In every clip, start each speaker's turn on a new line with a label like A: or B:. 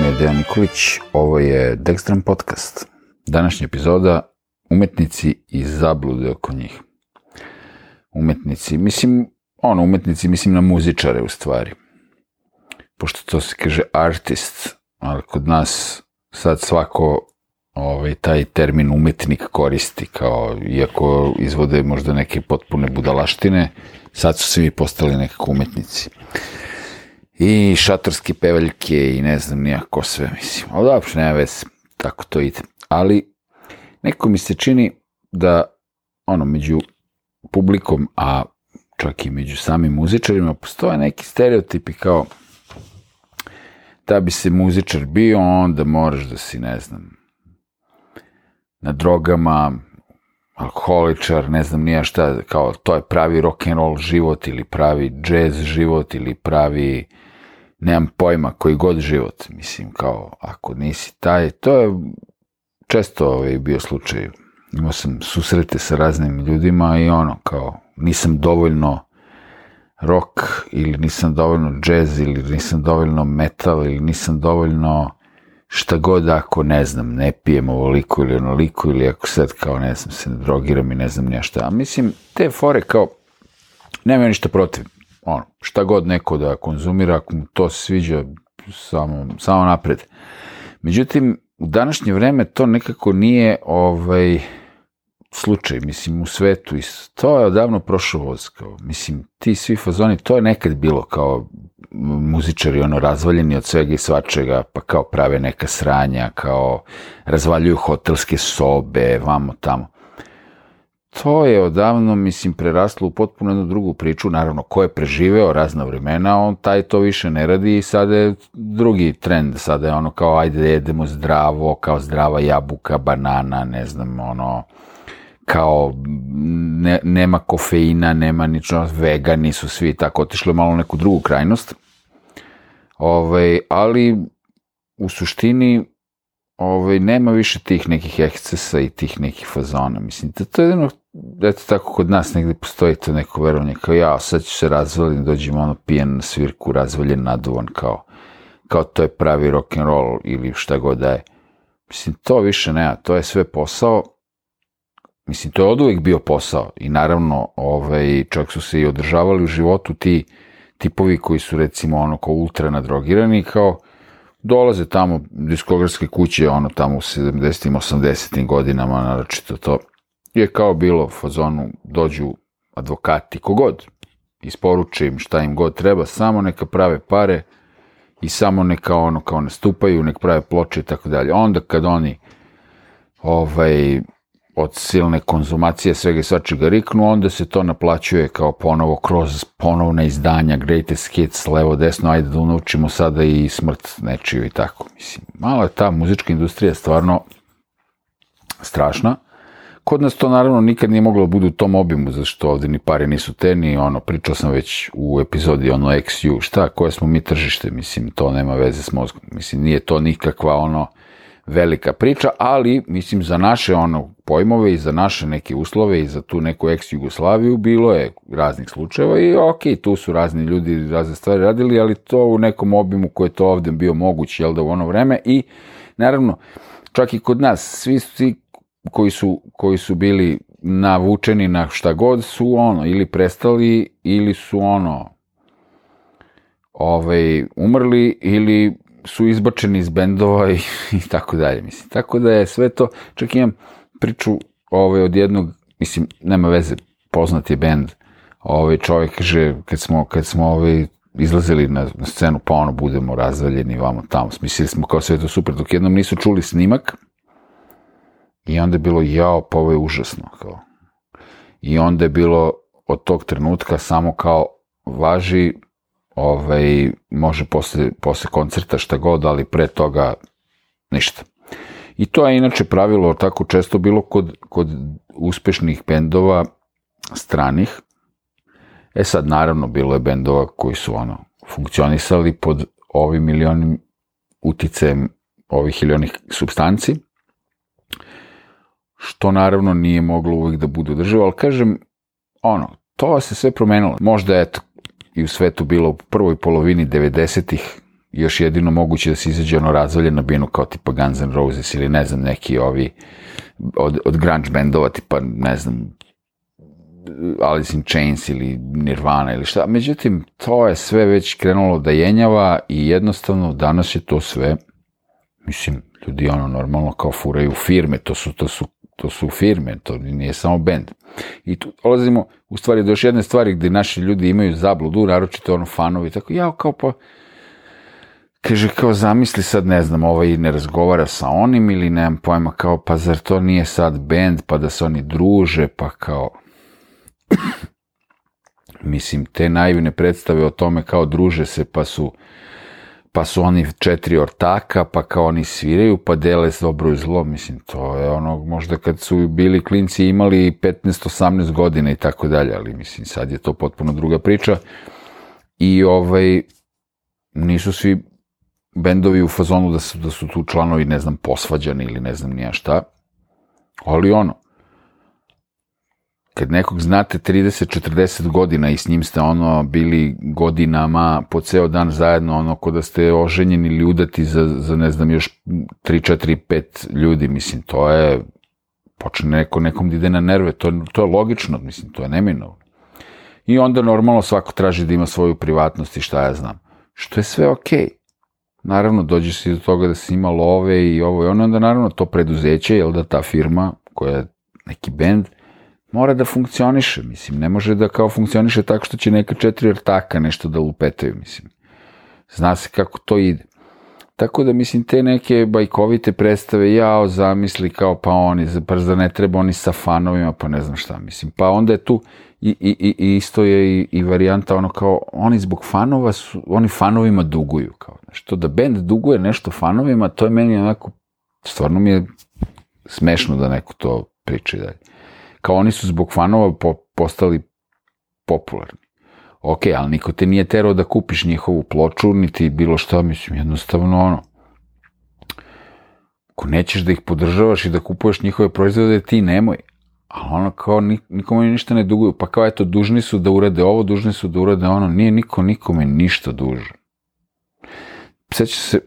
A: ime je Dejan Nikolić, ovo je Dextram Podcast. Današnja epizoda, umetnici i zablude oko njih. Umetnici, mislim, ono, umetnici, mislim na muzičare u stvari. Pošto to se kaže artist, ali kod nas sad svako ovaj, taj termin umetnik koristi, kao, iako izvode možda neke potpune budalaštine, sad su svi postali nekako umetnici i šatorske pevaljke i ne znam nijako sve, mislim. Ali dobro, nema veze, tako to ide. Ali neko mi se čini da ono, među publikom, a čak i među samim muzičarima, postoje neki stereotipi kao da bi se muzičar bio, onda moraš da si, ne znam, na drogama, alkoholičar, ne znam nija šta, kao to je pravi rock and roll život ili pravi jazz život ili pravi nemam pojma, koji god život, mislim, kao, ako nisi taj, to je često ovaj, bio slučaj. Imao sam susrete sa raznim ljudima i ono, kao, nisam dovoljno rock ili nisam dovoljno jazz ili nisam dovoljno metal ili nisam dovoljno šta god ako ne znam, ne pijem ovoliko ili onoliko ili ako sad kao ne znam se ne drogiram i ne znam nešto. A mislim, te fore kao, nema ništa protiv ono, šta god neko da konzumira, ako mu to sviđa, samo, samo napred. Međutim, u današnje vreme to nekako nije ovaj, slučaj, mislim, u svetu. I to je odavno prošlo voz. Kao, mislim, ti svi fazoni, to je nekad bilo kao muzičari, ono, razvaljeni od svega i svačega, pa kao prave neka sranja, kao razvaljuju hotelske sobe, vamo tamo to je odavno, mislim, preraslo u potpuno jednu drugu priču, naravno, ko je preživeo razna vremena, on taj to više ne radi i sada je drugi trend, sada je ono kao, ajde, jedemo zdravo, kao zdrava jabuka, banana, ne znam, ono, kao ne, nema kofeina, nema nično, vegani su svi tako, otišlo malo u neku drugu krajnost. Ove, ovaj, ali u suštini ovaj, nema više tih nekih ekscesa i tih nekih fazona. Mislim, da to je jedno, eto tako kod nas negde postoji to neko verovanje, kao ja, sad ću se razvaliti, dođem ono pijen na svirku, razvaljen, naduvan, kao, kao to je pravi rock and roll ili šta god da je. Mislim, to više nema, to je sve posao, mislim, to je od uvijek bio posao i naravno, ovaj, čak su se i održavali u životu ti tipovi koji su recimo ono kao ultra nadrogirani, kao dolaze tamo diskografske kuće, ono tamo u 70. 80. godinama, naročito to je kao bilo u fazonu, dođu advokati, kogod, isporuče im šta im god treba, samo neka prave pare i samo neka ono kao nastupaju, nek prave ploče i tako dalje. Onda kad oni ovaj, od silne konzumacije svega i svačega riknu, onda se to naplaćuje kao ponovo kroz ponovna izdanja, greatest hits, levo, desno, ajde da unučimo sada i smrt nečiju i tako. Mislim, malo je ta muzička industrija stvarno strašna. Kod nas to naravno nikad nije moglo da bude u tom obimu, zašto ovde ni pare nisu te, ni ono, pričao sam već u epizodi ono XU, šta, koje smo mi tržište, mislim, to nema veze s mozgom, mislim, nije to nikakva ono, velika priča, ali mislim za naše ono pojmove i za naše neke uslove i za tu neku ex-Jugoslaviju bilo je raznih slučajeva i ok, tu su razni ljudi razne stvari radili, ali to u nekom obimu koji je to ovde bio moguć, jel da u ono vreme i naravno, čak i kod nas, svi, svi koji su, koji su bili navučeni na šta god su ono, ili prestali, ili su ono, ovaj, umrli, ili su izbačeni iz bendova i, i tako dalje, mislim. Tako da je sve to, čak imam priču ovaj, od jednog, mislim, nema veze, poznat je bend, ovaj čovjek kaže, kad smo, kad smo ovaj, izlazili na, na scenu, pa ono, budemo razvaljeni vamo tamo, mislili smo kao sve to super, dok jednom nisu čuli snimak, i onda je bilo, jao, pa ovo je užasno, kao. I onda je bilo od tog trenutka samo kao važi ovaj, može posle, posle koncerta šta god, ali pre toga ništa. I to je inače pravilo tako često bilo kod, kod uspešnih bendova stranih. E sad, naravno, bilo je bendova koji su ono, funkcionisali pod ovim milionim uticajem ovih ili onih substanci, što naravno nije moglo uvek da bude održivo, ali kažem, ono, to se sve promenilo. Možda, eto, i u svetu bilo u prvoj polovini 90-ih još jedino moguće da se izađe ono razvalje na binu kao tipa Guns N' Roses ili ne znam neki ovi od, od grunge bendova tipa ne znam Alice in Chains ili Nirvana ili šta. Međutim, to je sve već krenulo da jenjava i jednostavno danas je to sve, mislim, ljudi ono normalno kao furaju firme, to su, to su, to su firme, to nije samo bend. I tu dolazimo u stvari do još jedne stvari gde naši ljudi imaju zabludu, naročito ono fanovi, tako ja kao pa, kaže kao zamisli sad ne znam ovaj ne razgovara sa onim ili nemam pojma kao pa zar to nije sad bend pa da se oni druže pa kao mislim te naivne predstave o tome kao druže se pa su pa su oni četiri ortaka, pa kao oni sviraju, pa dele s dobro i zlo, mislim, to je ono, možda kad su bili klinci imali 15-18 godina i tako dalje, ali mislim, sad je to potpuno druga priča. I ovaj, nisu svi bendovi u fazonu da su, da su tu članovi, ne znam, posvađani ili ne znam nija šta, ali ono, kad nekog znate 30-40 godina i s njim ste ono bili godinama po ceo dan zajedno, ono ko da ste oženjeni ili udati za, za ne znam još 3, 4, 5 ljudi, mislim, to je počne neko nekom da ide na nerve, to, to je logično, mislim, to je neminovno. I onda normalno svako traži da ima svoju privatnost i šta ja znam. Što je sve okej. Okay. Naravno, dođe se do toga da se ima love i ovo i ono, onda naravno to preduzeće, jel da ta firma koja je neki bend, mora da funkcioniše, mislim, ne može da kao funkcioniše tako što će neka četiri ortaka nešto da lupetaju, mislim. Zna se kako to ide. Tako da, mislim, te neke bajkovite predstave, jao, zamisli kao pa oni, pa ne treba oni sa fanovima, pa ne znam šta, mislim. Pa onda je tu, i, i, i isto je i, i varijanta ono kao, oni zbog fanova su, oni fanovima duguju, kao, što da bend duguje nešto fanovima, to je meni onako, stvarno mi je smešno da neko to priča dalje kao oni su zbog fanova po, postali popularni. Ok, ali niko te nije terao da kupiš njihovu ploču, niti bilo šta, mislim, jednostavno ono, ako nećeš da ih podržavaš i da kupuješ njihove proizvode, ti nemoj. Ali ono kao nikome ništa ne duguju, pa kao eto, dužni su da urade ovo, dužni su da urade ono, nije niko nikome ništa dužan. Seća se,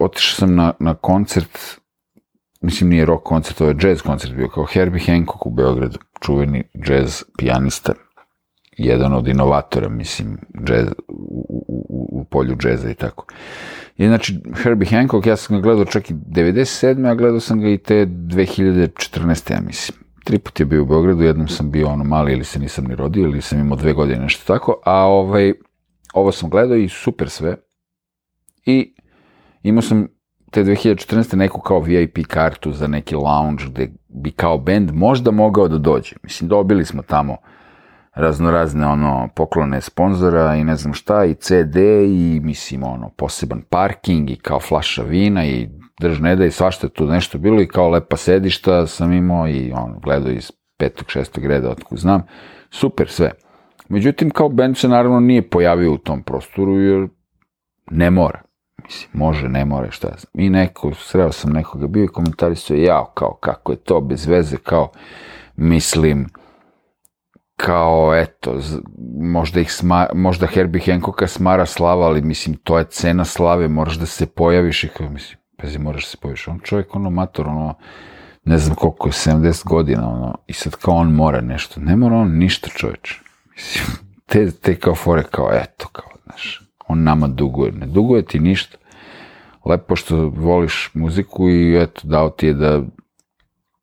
A: otišao sam na, na koncert mislim nije rock koncert, ovo je jazz koncert bio, kao Herbie Hancock u Beogradu, čuveni jazz pijanista, jedan od inovatora, mislim, jazz, u, u, u polju džeza i tako. I znači, Herbie Hancock, ja sam ga gledao čak i 97. a gledao sam ga i te 2014. ja mislim. Tri put je bio u Beogradu, jednom sam bio ono mali ili se nisam ni rodio, ili sam imao dve godine, nešto tako, a ovaj, ovo sam gledao i super sve. I imao sam te 2014. neku kao VIP kartu za neki lounge gde bi kao band možda mogao da dođe. Mislim, dobili smo tamo raznorazne ono poklone sponzora i ne znam šta i CD i mislim ono poseban parking i kao flaša vina i drž ne da i svašta tu nešto bilo i kao lepa sedišta sam imao i on gledao iz petog, šestog reda otkud znam. Super sve. Međutim, kao band se naravno nije pojavio u tom prostoru jer ne mora. Mislim, može, ne more, šta znam. I neko, sreo sam nekoga, bio i komentarisao, jao, kao, kako je to bez veze, kao, mislim, kao, eto, možda, ih sma, možda Herbie Hancocka smara slava, ali mislim, to je cena slave, moraš da se pojaviš i kao, mislim, pazi, moraš da se pojaviš. On čovjek, ono, mator, ono, ne znam koliko je, 70 godina, ono, i sad kao on mora nešto. Ne mora on ništa, čovječ. Mislim, te, te kao fore, kao, eto, kao, znaš, on nama duguje. Ne duguje ti ništa. Lepo što voliš muziku i eto, dao ti je da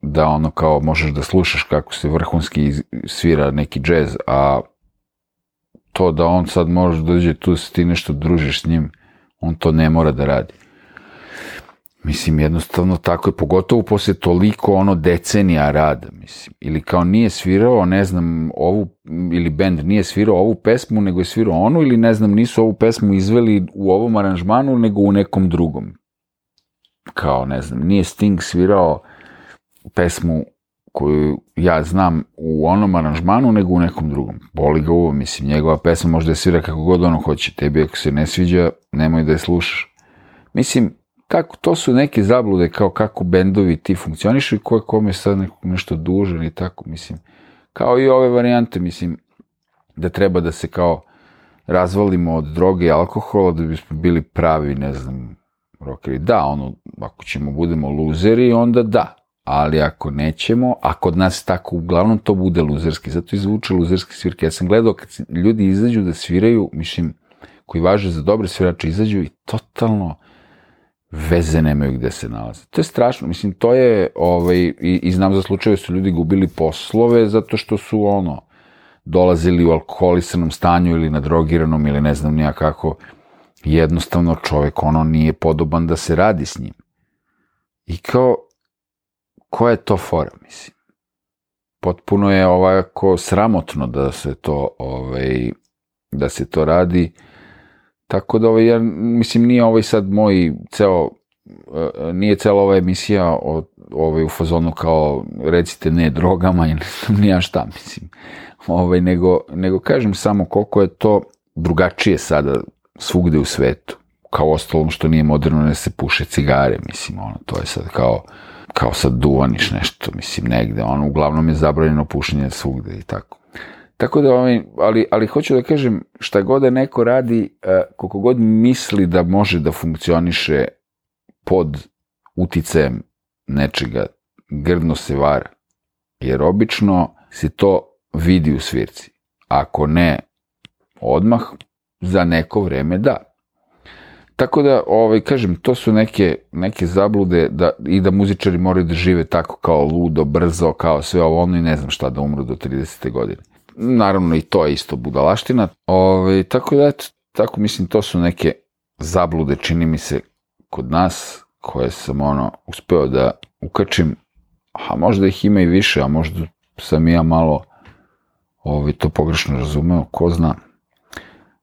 A: da ono kao možeš da slušaš kako se vrhunski svira neki džez, a to da on sad može da dođe tu da se ti nešto družiš s njim, on to ne mora da radi. Mislim, jednostavno tako je, pogotovo posle toliko ono decenija rada, mislim. Ili kao nije svirao, ne znam, ovu, ili band nije svirao ovu pesmu, nego je svirao onu, ili ne znam, nisu ovu pesmu izveli u ovom aranžmanu, nego u nekom drugom. Kao, ne znam, nije Sting svirao pesmu koju ja znam u onom aranžmanu, nego u nekom drugom. Boli ga uvo, mislim, njegova pesma može da svira kako god ono hoće. Tebi ako se ne sviđa, nemoj da je slušaš. Mislim, kako, to su neke zablude kao kako bendovi ti funkcionišu i ko je kome sad neko, nešto dužan i tako, mislim. Kao i ove varijante, mislim, da treba da se kao razvalimo od droge i alkohola da bismo bili pravi, ne znam, rokeri. Da, ono, ako ćemo budemo luzeri, onda da. Ali ako nećemo, a kod nas tako, uglavnom to bude luzerski, zato i zvuče luzerski svirke. Ja sam gledao kad ljudi izađu da sviraju, mislim, koji važe za dobre svirače, izađu i totalno veze nemaju gde se nalaze. To je strašno, mislim, to je, ovaj, i, i znam za slučaje su ljudi gubili poslove zato što su, ono, dolazili u alkoholisanom stanju ili na drogiranom ili ne znam nija kako, jednostavno čovek ono nije podoban da se radi s njim. I kao, koja je to fora, mislim? Potpuno je ovako sramotno da se to, ovaj, da se to radi, Tako da, ovaj, ja, mislim, nije ovaj sad moj ceo, e, nije cela ova emisija o, ovaj, u fazonu kao recite ne drogama ili nija šta, mislim. Ovaj, nego, nego kažem samo koliko je to drugačije sada svugde u svetu. Kao ostalom što nije moderno da se puše cigare, mislim, ono, to je sad kao, kao sad duvaniš nešto, mislim, negde, ono, uglavnom je zabranjeno pušenje svugde i tako. Tako da, ovaj, ali, ali hoću da kažem, šta god da neko radi, e, koliko god misli da može da funkcioniše pod uticajem nečega, grdno se vara. Jer obično se to vidi u svirci. Ako ne odmah, za neko vreme da. Tako da, ovaj, kažem, to su neke, neke zablude da, i da muzičari moraju da žive tako kao ludo, brzo, kao sve ovo ono i ne znam šta da umru do 30. godine naravno i to je isto budalaština. Ove, ovaj, tako da, eto, tako mislim, to su neke zablude, čini mi se, kod nas, koje sam ono, uspeo da ukačim, a možda ih ima i više, a možda sam ja malo ovaj, to pogrešno razumeo, ko zna.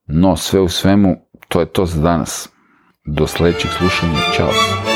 A: No, sve u svemu, to je to za danas. Do sledećeg slušanja, čao.